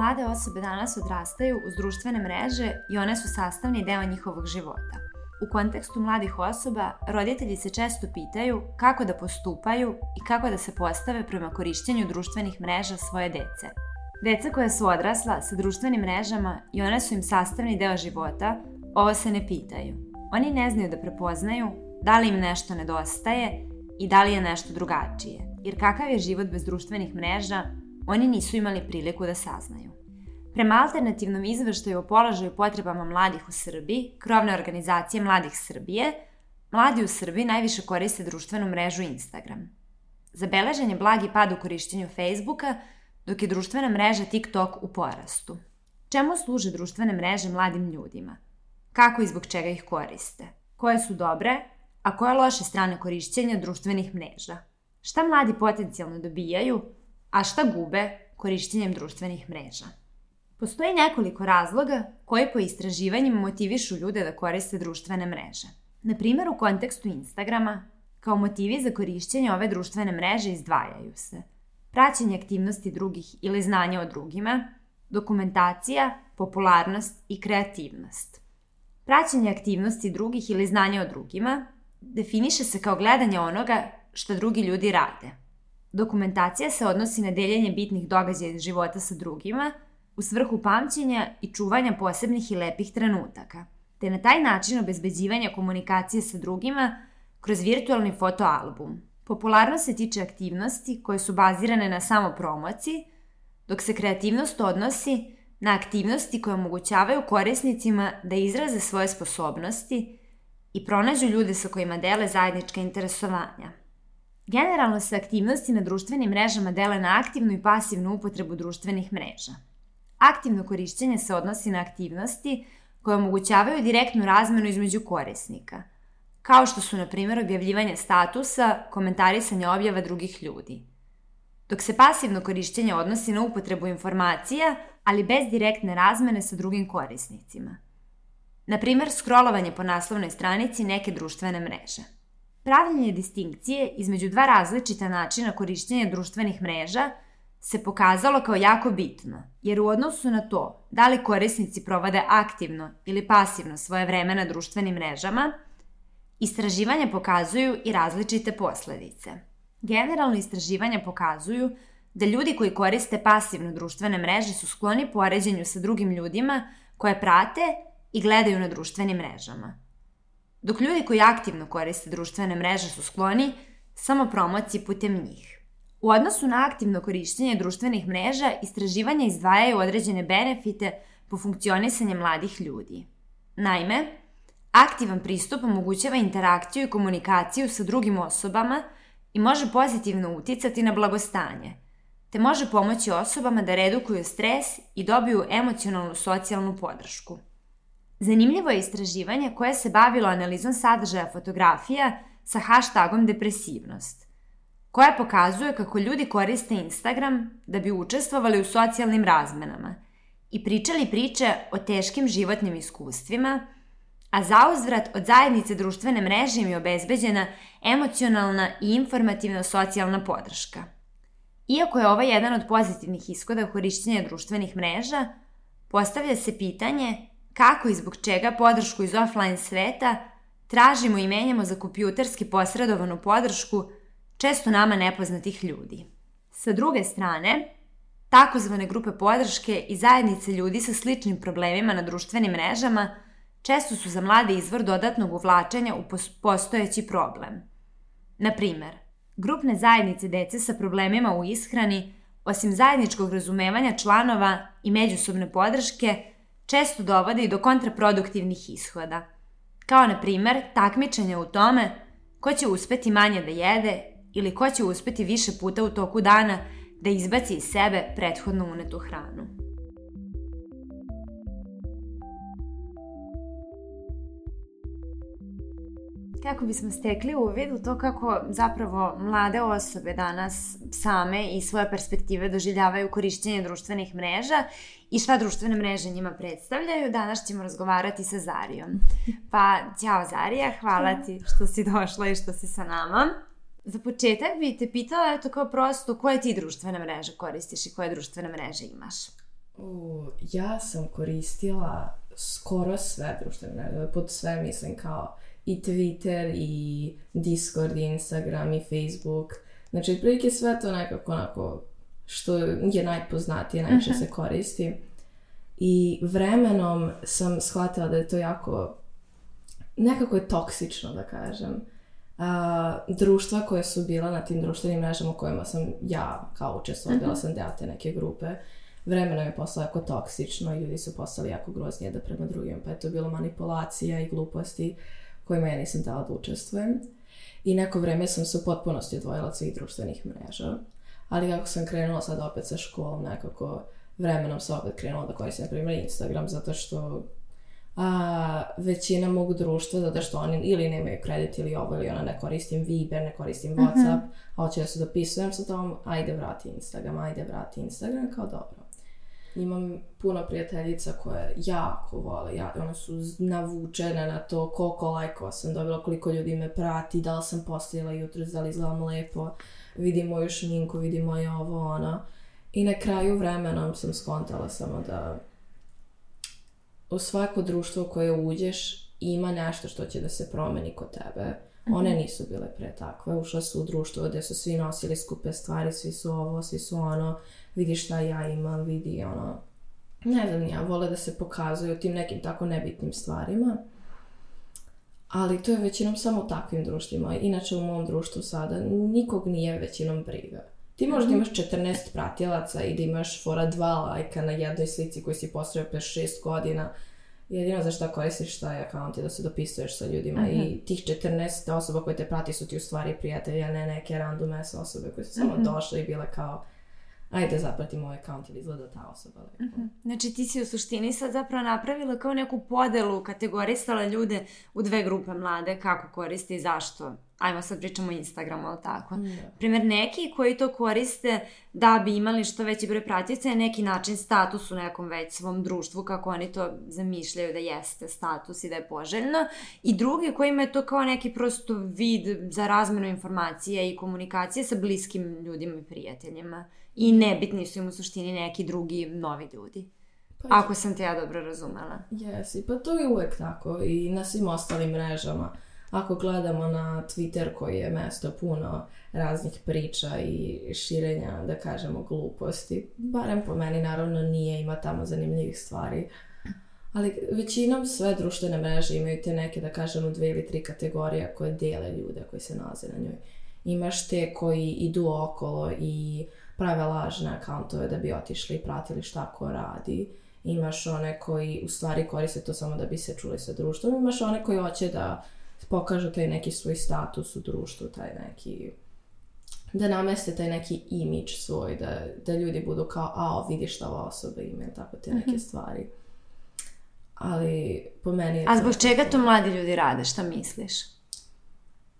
Mlade osobe danas odrastaju uz društvene mreže i one su sastavni deo njihovog života. U kontekstu mladih osoba, roditelji se često pitaju kako da postupaju i kako da se postave prema korišćenju društvenih mreža svoje dece. Deca koja su odrasla sa društvenim mrežama i one su im sastavni deo života, ovo se ne pitaju. Oni ne znaju da prepoznaju da li im nešto nedostaje i da li je nešto drugačije. Jer kakav je život bez društvenih mreža, oni nisu imali priliku da saznaju. Prema alternativnom izveštaju o položaju potrebama mladih u Srbiji, krovne organizacije Mladih Srbije, mladi u Srbiji najviše koriste društvenu mrežu Instagram. Zabeležen je blagi pad u korišćenju Facebooka, dok je društvena mreža TikTok u porastu. Čemu služe društvene mreže mladim ljudima? Kako i zbog čega ih koriste? Koje su dobre, a koje loše strane korišćenja društvenih mreža? Šta mladi potencijalno dobijaju, a šta gube korišćenjem društvenih mreža? Postoji nekoliko razloga koji po istraživanjima motivišu ljude da koriste društvene mreže. Na primjer, u kontekstu Instagrama, kao motivi za korišćenje ove društvene mreže izdvajaju se praćenje aktivnosti drugih ili znanje o drugima, dokumentacija, popularnost i kreativnost. Praćenje aktivnosti drugih ili znanje o drugima definiše se kao gledanje onoga što drugi ljudi rade. Dokumentacija se odnosi na deljenje bitnih događaja iz života sa drugima – u svrhu pamćenja i čuvanja posebnih i lepih trenutaka, te na taj način obezbeđivanja komunikacije sa drugima kroz virtualni fotoalbum. Popularnost se tiče aktivnosti koje su bazirane na samopromociji, dok se kreativnost odnosi na aktivnosti koje omogućavaju korisnicima da izraze svoje sposobnosti i pronađu ljude sa kojima dele zajednička interesovanja. Generalno se aktivnosti na društvenim mrežama dele na aktivnu i pasivnu upotrebu društvenih mreža – Aktivno korišćenje se odnosi na aktivnosti koje omogućavaju direktnu razmenu između korisnika, kao što su, na primjer, objavljivanje statusa, komentarisanje objava drugih ljudi. Dok se pasivno korišćenje odnosi na upotrebu informacija, ali bez direktne razmene sa drugim korisnicima. Na primjer, scrollovanje po naslovnoj stranici neke društvene mreže. Pravljenje distinkcije između dva različita načina korišćenja društvenih mreža – se pokazalo kao jako bitno, jer u odnosu na to da li korisnici provode aktivno ili pasivno svoje vreme na društvenim mrežama, istraživanja pokazuju i različite posledice. Generalno istraživanja pokazuju da ljudi koji koriste pasivno društvene mreže su skloni poređenju sa drugim ljudima koje prate i gledaju na društvenim mrežama. Dok ljudi koji aktivno koriste društvene mreže su skloni samo promociji putem njih. U odnosu na aktivno korišćenje društvenih mreža, istraživanja izdvajaju određene benefite po funkcionisanje mladih ljudi. Naime, aktivan pristup omogućava interakciju i komunikaciju sa drugim osobama i može pozitivno uticati na blagostanje, te može pomoći osobama da redukuju stres i dobiju emocionalnu socijalnu podršku. Zanimljivo je istraživanje koje se bavilo analizom sadržaja fotografija sa hashtagom depresivnost – koja pokazuje kako ljudi koriste Instagram da bi učestvovali u socijalnim razmenama i pričali priče o teškim životnim iskustvima, a zauzvrat od zajednice društvene mreže im je obezbeđena emocionalna i informativna socijalna podrška. Iako je ovo jedan od pozitivnih ishoda korišćenja društvenih mreža, postavlja se pitanje kako i zbog čega podršku iz offline sveta tražimo i menjamo za kompjuterski posredovanu podršku često nama nepoznatih ljudi. Sa druge strane, takozvane grupe podrške i zajednice ljudi sa sličnim problemima na društvenim mrežama često su za mlade izvor dodatnog uvlačenja u postojeći problem. Na primer, grupne zajednice dece sa problemima u ishrani, osim zajedničkog razumevanja članova i međusobne podrške, često dovode i do kontraproduktivnih ishoda, kao na primer takmičenje u tome ko će uspeti manje da jede ili ko će uspeti više puta u toku dana da izbaci iz sebe prethodno unetu hranu. Kako bismo stekli uvid u to kako zapravo mlade osobe danas same i svoje perspektive doživljavaju korišćenje društvenih mreža i šta društvene mreže njima predstavljaju, danas ćemo razgovarati sa Zarijom. Pa, ćao Zarija, hvala ti što si došla i što si sa nama. Za početak bih te pitala, eto kao prosto, koje ti društvene mreže koristiš i koje društvene mreže imaš? U, ja sam koristila skoro sve društvene mreže, pod sve mislim kao i Twitter, i Discord, i Instagram, i Facebook. Znači, otprilike sve to nekako onako što je najpoznatije, najviše se koristi. I vremenom sam shvatila da je to jako, nekako je toksično da kažem. A, društva koje su bila na tim društvenim mrežama u kojima sam ja kao učestvovala, bila sam deo te neke grupe, vremenom je postalo jako toksično i ljudi su postali jako grozni jedan prema drugim, pa je to bilo manipulacija i gluposti kojima ja nisam dala da učestvujem. I neko vreme sam se u potpunosti odvojila od svih društvenih mreža. Ali kako sam krenula sad opet sa školom, nekako vremenom sam opet krenula da koristim, na primjer, Instagram, zato što a, većina mog društva, zato što oni ili nemaju kredit ili ovo ili ona, ne koristim Viber, ne koristim mhm. Whatsapp, mm -hmm. a hoću da se dopisujem sa tom, ajde vrati Instagram, ajde vrati Instagram, kao dobro. Imam puno prijateljica koje jako vole, ja, one su navučene na to koliko lajkova sam dobila, koliko ljudi me prati, da li sam postavila jutro, da li izgledam lepo, vidi moju šminku, vidi moje ovo, ono. I na kraju vremenom sam skontala samo da u svako društvo koje uđeš ima nešto što će da se promeni kod tebe. One nisu bile pre takve. Ušle su u društvo gde su svi nosili skupe stvari, svi su ovo, svi su ono vidi šta ja imam, vidi ono, ne znam ja, vole da se pokazuju tim nekim tako nebitnim stvarima. Ali to je većinom samo u takvim društvima. Inače u mom društvu sada nikog nije većinom briga. Ti možda -hmm. imaš 14 pratilaca i da imaš fora dva lajka na jednoj slici koji si postavio pre 6 godina. Jedino za šta koristiš taj akaunt je da se dopisuješ sa ljudima -hmm. i tih 14 osoba koje te prati su ti u stvari prijatelji, a ne neke random osobe koje su samo mm -hmm. došle i bile kao ajde zapratim ovaj account ili izgleda ta osoba lepo. Uh mhm. -huh. Znači ti si u suštini sad zapravo napravila kao neku podelu, kategorisala ljude u dve grupe mlade, kako koriste i zašto. Ajmo sad pričamo o Instagramu, ali tako? Da. Primer, neki koji to koriste da bi imali što veći broj pratioca je neki način status u nekom već svom društvu, kako oni to zamišljaju da jeste status i da je poželjno. I drugi kojima je to kao neki prosto vid za razmenu informacija i komunikacije sa bliskim ljudima i prijateljima i nebitni su im u suštini neki drugi novi ljudi. Pa Ako sam te ja dobro razumela. Jesi, pa to je uvek tako i na svim ostalim mrežama. Ako gledamo na Twitter koji je mesto puno raznih priča i širenja, da kažemo, gluposti, barem po meni naravno nije, ima tamo zanimljivih stvari. Ali većinom sve društvene mreže imaju te neke, da kažemo, dve ili tri kategorije koje dele ljude koji se nalaze na njoj. Imaš te koji idu okolo i prave lažne akantove da bi otišli i pratili šta ko radi. Imaš one koji u stvari koriste to samo da bi se čuli sa društvom. Imaš one koji hoće da pokažu taj neki svoj status u društvu, taj neki da nameste taj neki imidž svoj, da, da ljudi budu kao, a vidi šta ova osoba ima, tako te neke -hmm. stvari. Ali po meni je A zbog čega to mladi ljudi rade, šta misliš?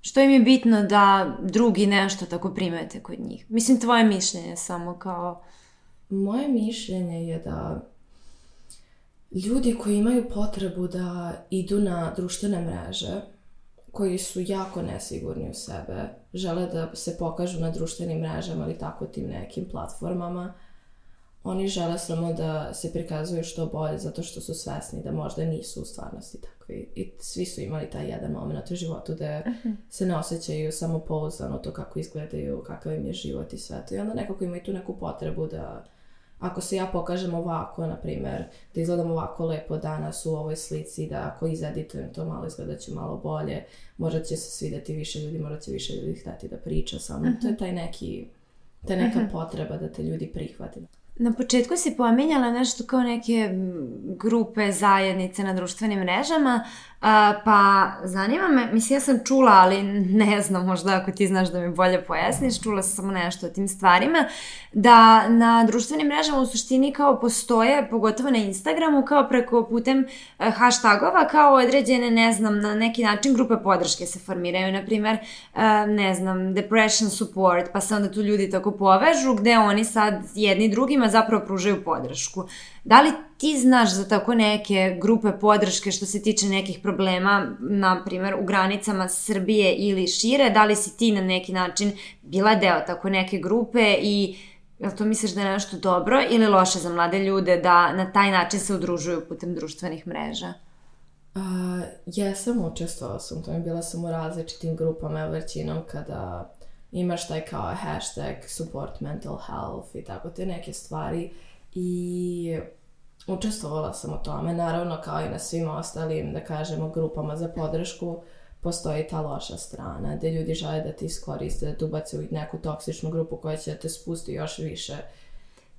Što im je bitno da drugi nešto tako primete kod njih? Mislim, tvoje mišljenje samo kao... Moje mišljenje je da ljudi koji imaju potrebu da idu na društvene mreže, koji su jako nesigurni u sebe, žele da se pokažu na društvenim mrežama ili tako tim nekim platformama, oni žele samo da se prikazuju što bolje zato što su svesni da možda nisu u stvarnosti takvi. I svi su imali taj jedan moment u životu da se ne osjećaju samopouzdano to kako izgledaju, kakav im je život i sve to. I onda nekako imaju tu neku potrebu da ako se ja pokažem ovako, na primer, da izgledam ovako lepo danas u ovoj slici, da ako izeditujem to malo izgleda će malo bolje, možda će se svideti više ljudi, možda će više ljudi hteti da priča sa mnom. Uh -huh. To je taj neki, ta neka uh -huh. potreba da te ljudi prihvate. Na početku si pominjala nešto kao neke grupe, zajednice na društvenim mrežama, pa zanima me, mislim ja sam čula, ali ne znam, možda ako ti znaš da mi bolje pojasniš, čula sam samo nešto o tim stvarima, da na društvenim mrežama u suštini kao postoje, pogotovo na Instagramu, kao preko putem e, hashtagova, kao određene, ne znam, na neki način grupe podrške se formiraju, na primer, e, ne znam, depression support, pa se onda tu ljudi tako povežu, gde oni sad jedni drugima zapravo pružaju podršku. Da li ti znaš za tako neke grupe podrške što se tiče nekih problema, na primjer u granicama Srbije ili šire, da li si ti na neki način bila deo tako neke grupe i Jel to misliš da je nešto dobro ili loše za mlade ljude da na taj način se udružuju putem društvenih mreža? Uh, jesam, učestvovala sam, to je bila sam u različitim grupama, većinom kada imaš taj kao hashtag support mental health i tako te neke stvari i učestvovala sam u tome, naravno kao i na svim ostalim, da kažemo, grupama za podršku, postoji ta loša strana, gde ljudi žele da ti iskoriste, da te ubace u neku toksičnu grupu koja će da te spusti još više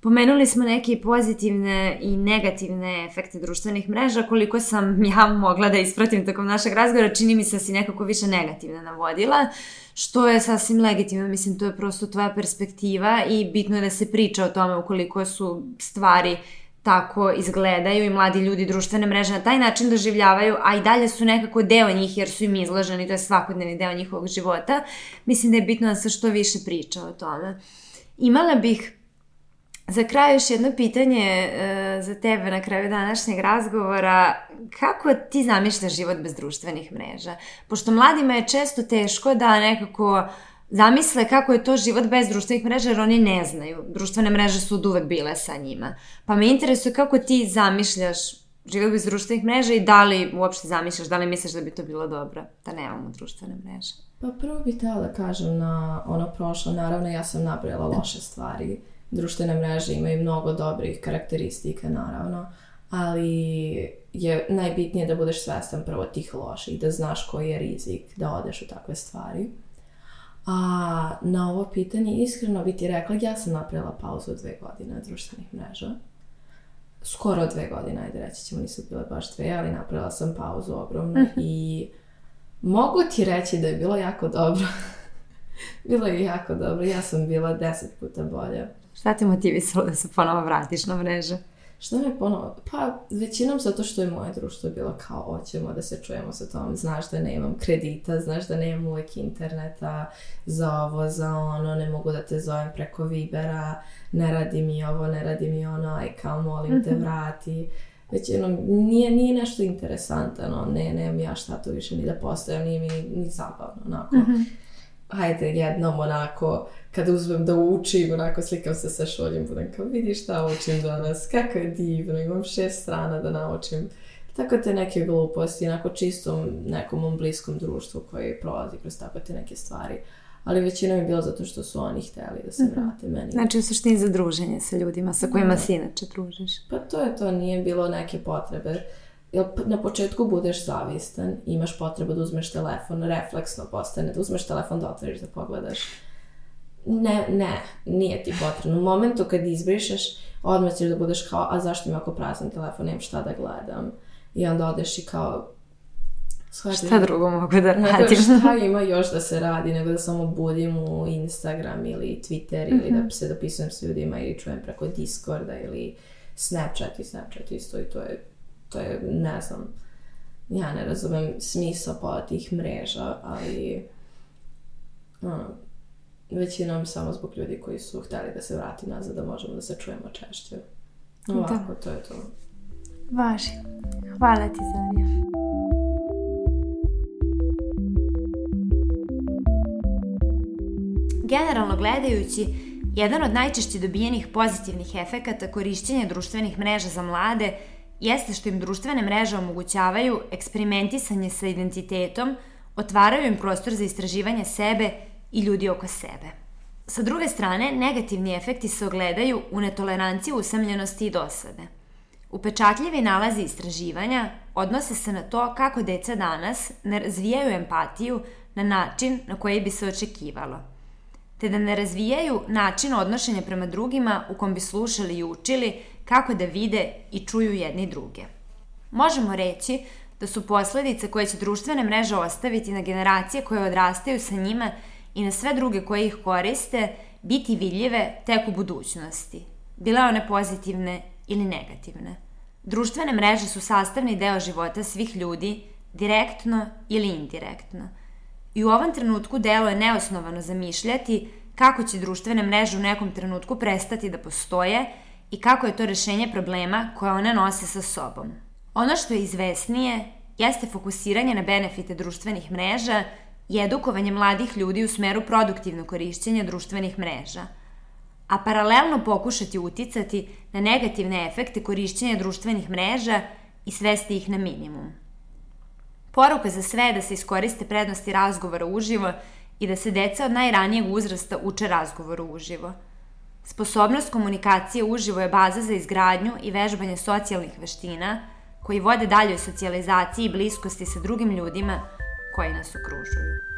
Pomenuli smo neke pozitivne i negativne efekte društvenih mreža, koliko sam ja mogla da ispratim tokom našeg razgovora, čini mi se da si nekako više negativna navodila, što je sasvim legitimno, mislim, to je prosto tvoja perspektiva i bitno je da se priča o tome ukoliko su stvari tako izgledaju i mladi ljudi društvene mreže na taj način doživljavaju, a i dalje su nekako deo njih jer su im izloženi, to je svakodnevni deo njihovog života. Mislim da je bitno da se što više priča o tome. Imala bih Za kraj još jedno pitanje e, za tebe na kraju današnjeg razgovora. Kako ti zamišljaš život bez društvenih mreža? Pošto mladima je često teško da nekako zamisle kako je to život bez društvenih mreža jer oni ne znaju. Društvene mreže su od uvek bile sa njima. Pa me interesuje kako ti zamišljaš život bez društvenih mreža i da li uopšte zamišljaš, da li misliš da bi to bilo dobro da nemamo društvene mreže? Pa prvo bih htjela da kažem na ono prošlo, naravno ja sam nabrala loše stvari društvene mreže imaju mnogo dobrih karakteristika, naravno, ali je najbitnije da budeš svestan prvo tih loših, da znaš koji je rizik da odeš u takve stvari. A na ovo pitanje, iskreno bi ti rekla, ja sam napravila pauzu dve godine od društvenih mreža. Skoro dve godine, ajde reći ćemo, nisu bile baš dve, ali napravila sam pauzu ogromnu -hmm. i mogu ti reći da je bilo jako dobro. bilo je jako dobro, ja sam bila deset puta bolja. Šta te motivisalo da se ponovo vratiš na mreže? Šta me ponovo? Pa većinom zato što je moje društvo bilo kao hoćemo da se čujemo sa tom. Znaš da nemam kredita, znaš da nemam uvek interneta za ovo, za ono, ne mogu da te zovem preko Vibera, ne radi mi ovo, ne radi mi ono, aj kao molim te mhm. vrati. Već jedno, nije, nije nešto interesantno, ne, nemam ja šta tu više ni da postavim, nije mi ni, ni zabavno, onako. Hajde jednom onako, kada uzmem da učim, onako slikam se sa šoljem, budem kao vidi šta učim danas, kako je divno, imam šest strana da naučim. Tako te neke gluposti, onako čistom nekom mom bliskom društvu koji prolazi kroz tako te neke stvari. Ali većina je bilo zato što su oni hteli da se mhm. vrate meni. Znači u suštini za druženje sa ljudima sa kojima da. se inače družiš. Pa to je to, nije bilo neke potrebe. Jer na početku budeš zavistan, imaš potrebu da uzmeš telefon, refleksno postane, da uzmeš telefon da otvoriš da pogledaš ne, ne, nije ti potrebno. U momentu kad izbrišeš, odmah ćeš da budeš kao, a zašto mi ako prazan telefon, nemam šta da gledam. I onda odeš i kao, Shvatim. Šta drugo mogu da radim? šta ima još da se radi nego da samo budim u Instagram ili Twitter ili mm -hmm. da se dopisujem s ljudima ili čujem preko Discorda ili Snapchat i Snapchat isto i to je, to je, ne znam, ja ne razumem smisla po tih mreža, ali ono, većinom samo zbog ljudi koji su hteli da se vrati nazad, da možemo da se čujemo češće. Ovako, da. to je to. Važi. Hvala ti, Zarija. Generalno gledajući, jedan od najčešće dobijenih pozitivnih efekata korišćenja društvenih mreža za mlade jeste što im društvene mreže omogućavaju eksperimentisanje sa identitetom, otvaraju im prostor za istraživanje sebe i ljudi oko sebe. Sa druge strane, negativni efekti se ogledaju u netoleranciji usamljenosti i dosade. Upečatljivi nalazi istraživanja odnose se na to kako deca danas ne razvijaju empatiju na način na koji bi se očekivalo, te da ne razvijaju način odnošenja prema drugima u kom bi slušali i učili kako da vide i čuju jedni druge. Možemo reći da su posledice koje će društvene mreže ostaviti na generacije koje odrastaju sa njima i na sve druge koje ih koriste biti vidljive tek u budućnosti, bile one pozitivne ili negativne. Društvene mreže su sastavni deo života svih ljudi, direktno ili indirektno. I u ovom trenutku delo je neosnovano zamišljati kako će društvene mreže u nekom trenutku prestati da postoje i kako je to rešenje problema koje one nose sa sobom. Ono što je izvesnije jeste fokusiranje na benefite društvenih mreža i edukovanje mladih ljudi u smeru produktivnog korišćenja društvenih mreža. a paralelno pokušati uticati na negativne efekte korišćenja društvenih mreža i svesti ih na minimum. Poruka za sve je da se iskoriste prednosti razgovora uživo i da se deca od najranijeg uzrasta uče razgovoru uživo. Sposobnost komunikacije uživo je baza za izgradnju i vežbanje socijalnih veština koji vode daljoj socijalizaciji i bliskosti sa drugim ljudima koji nas okružuju.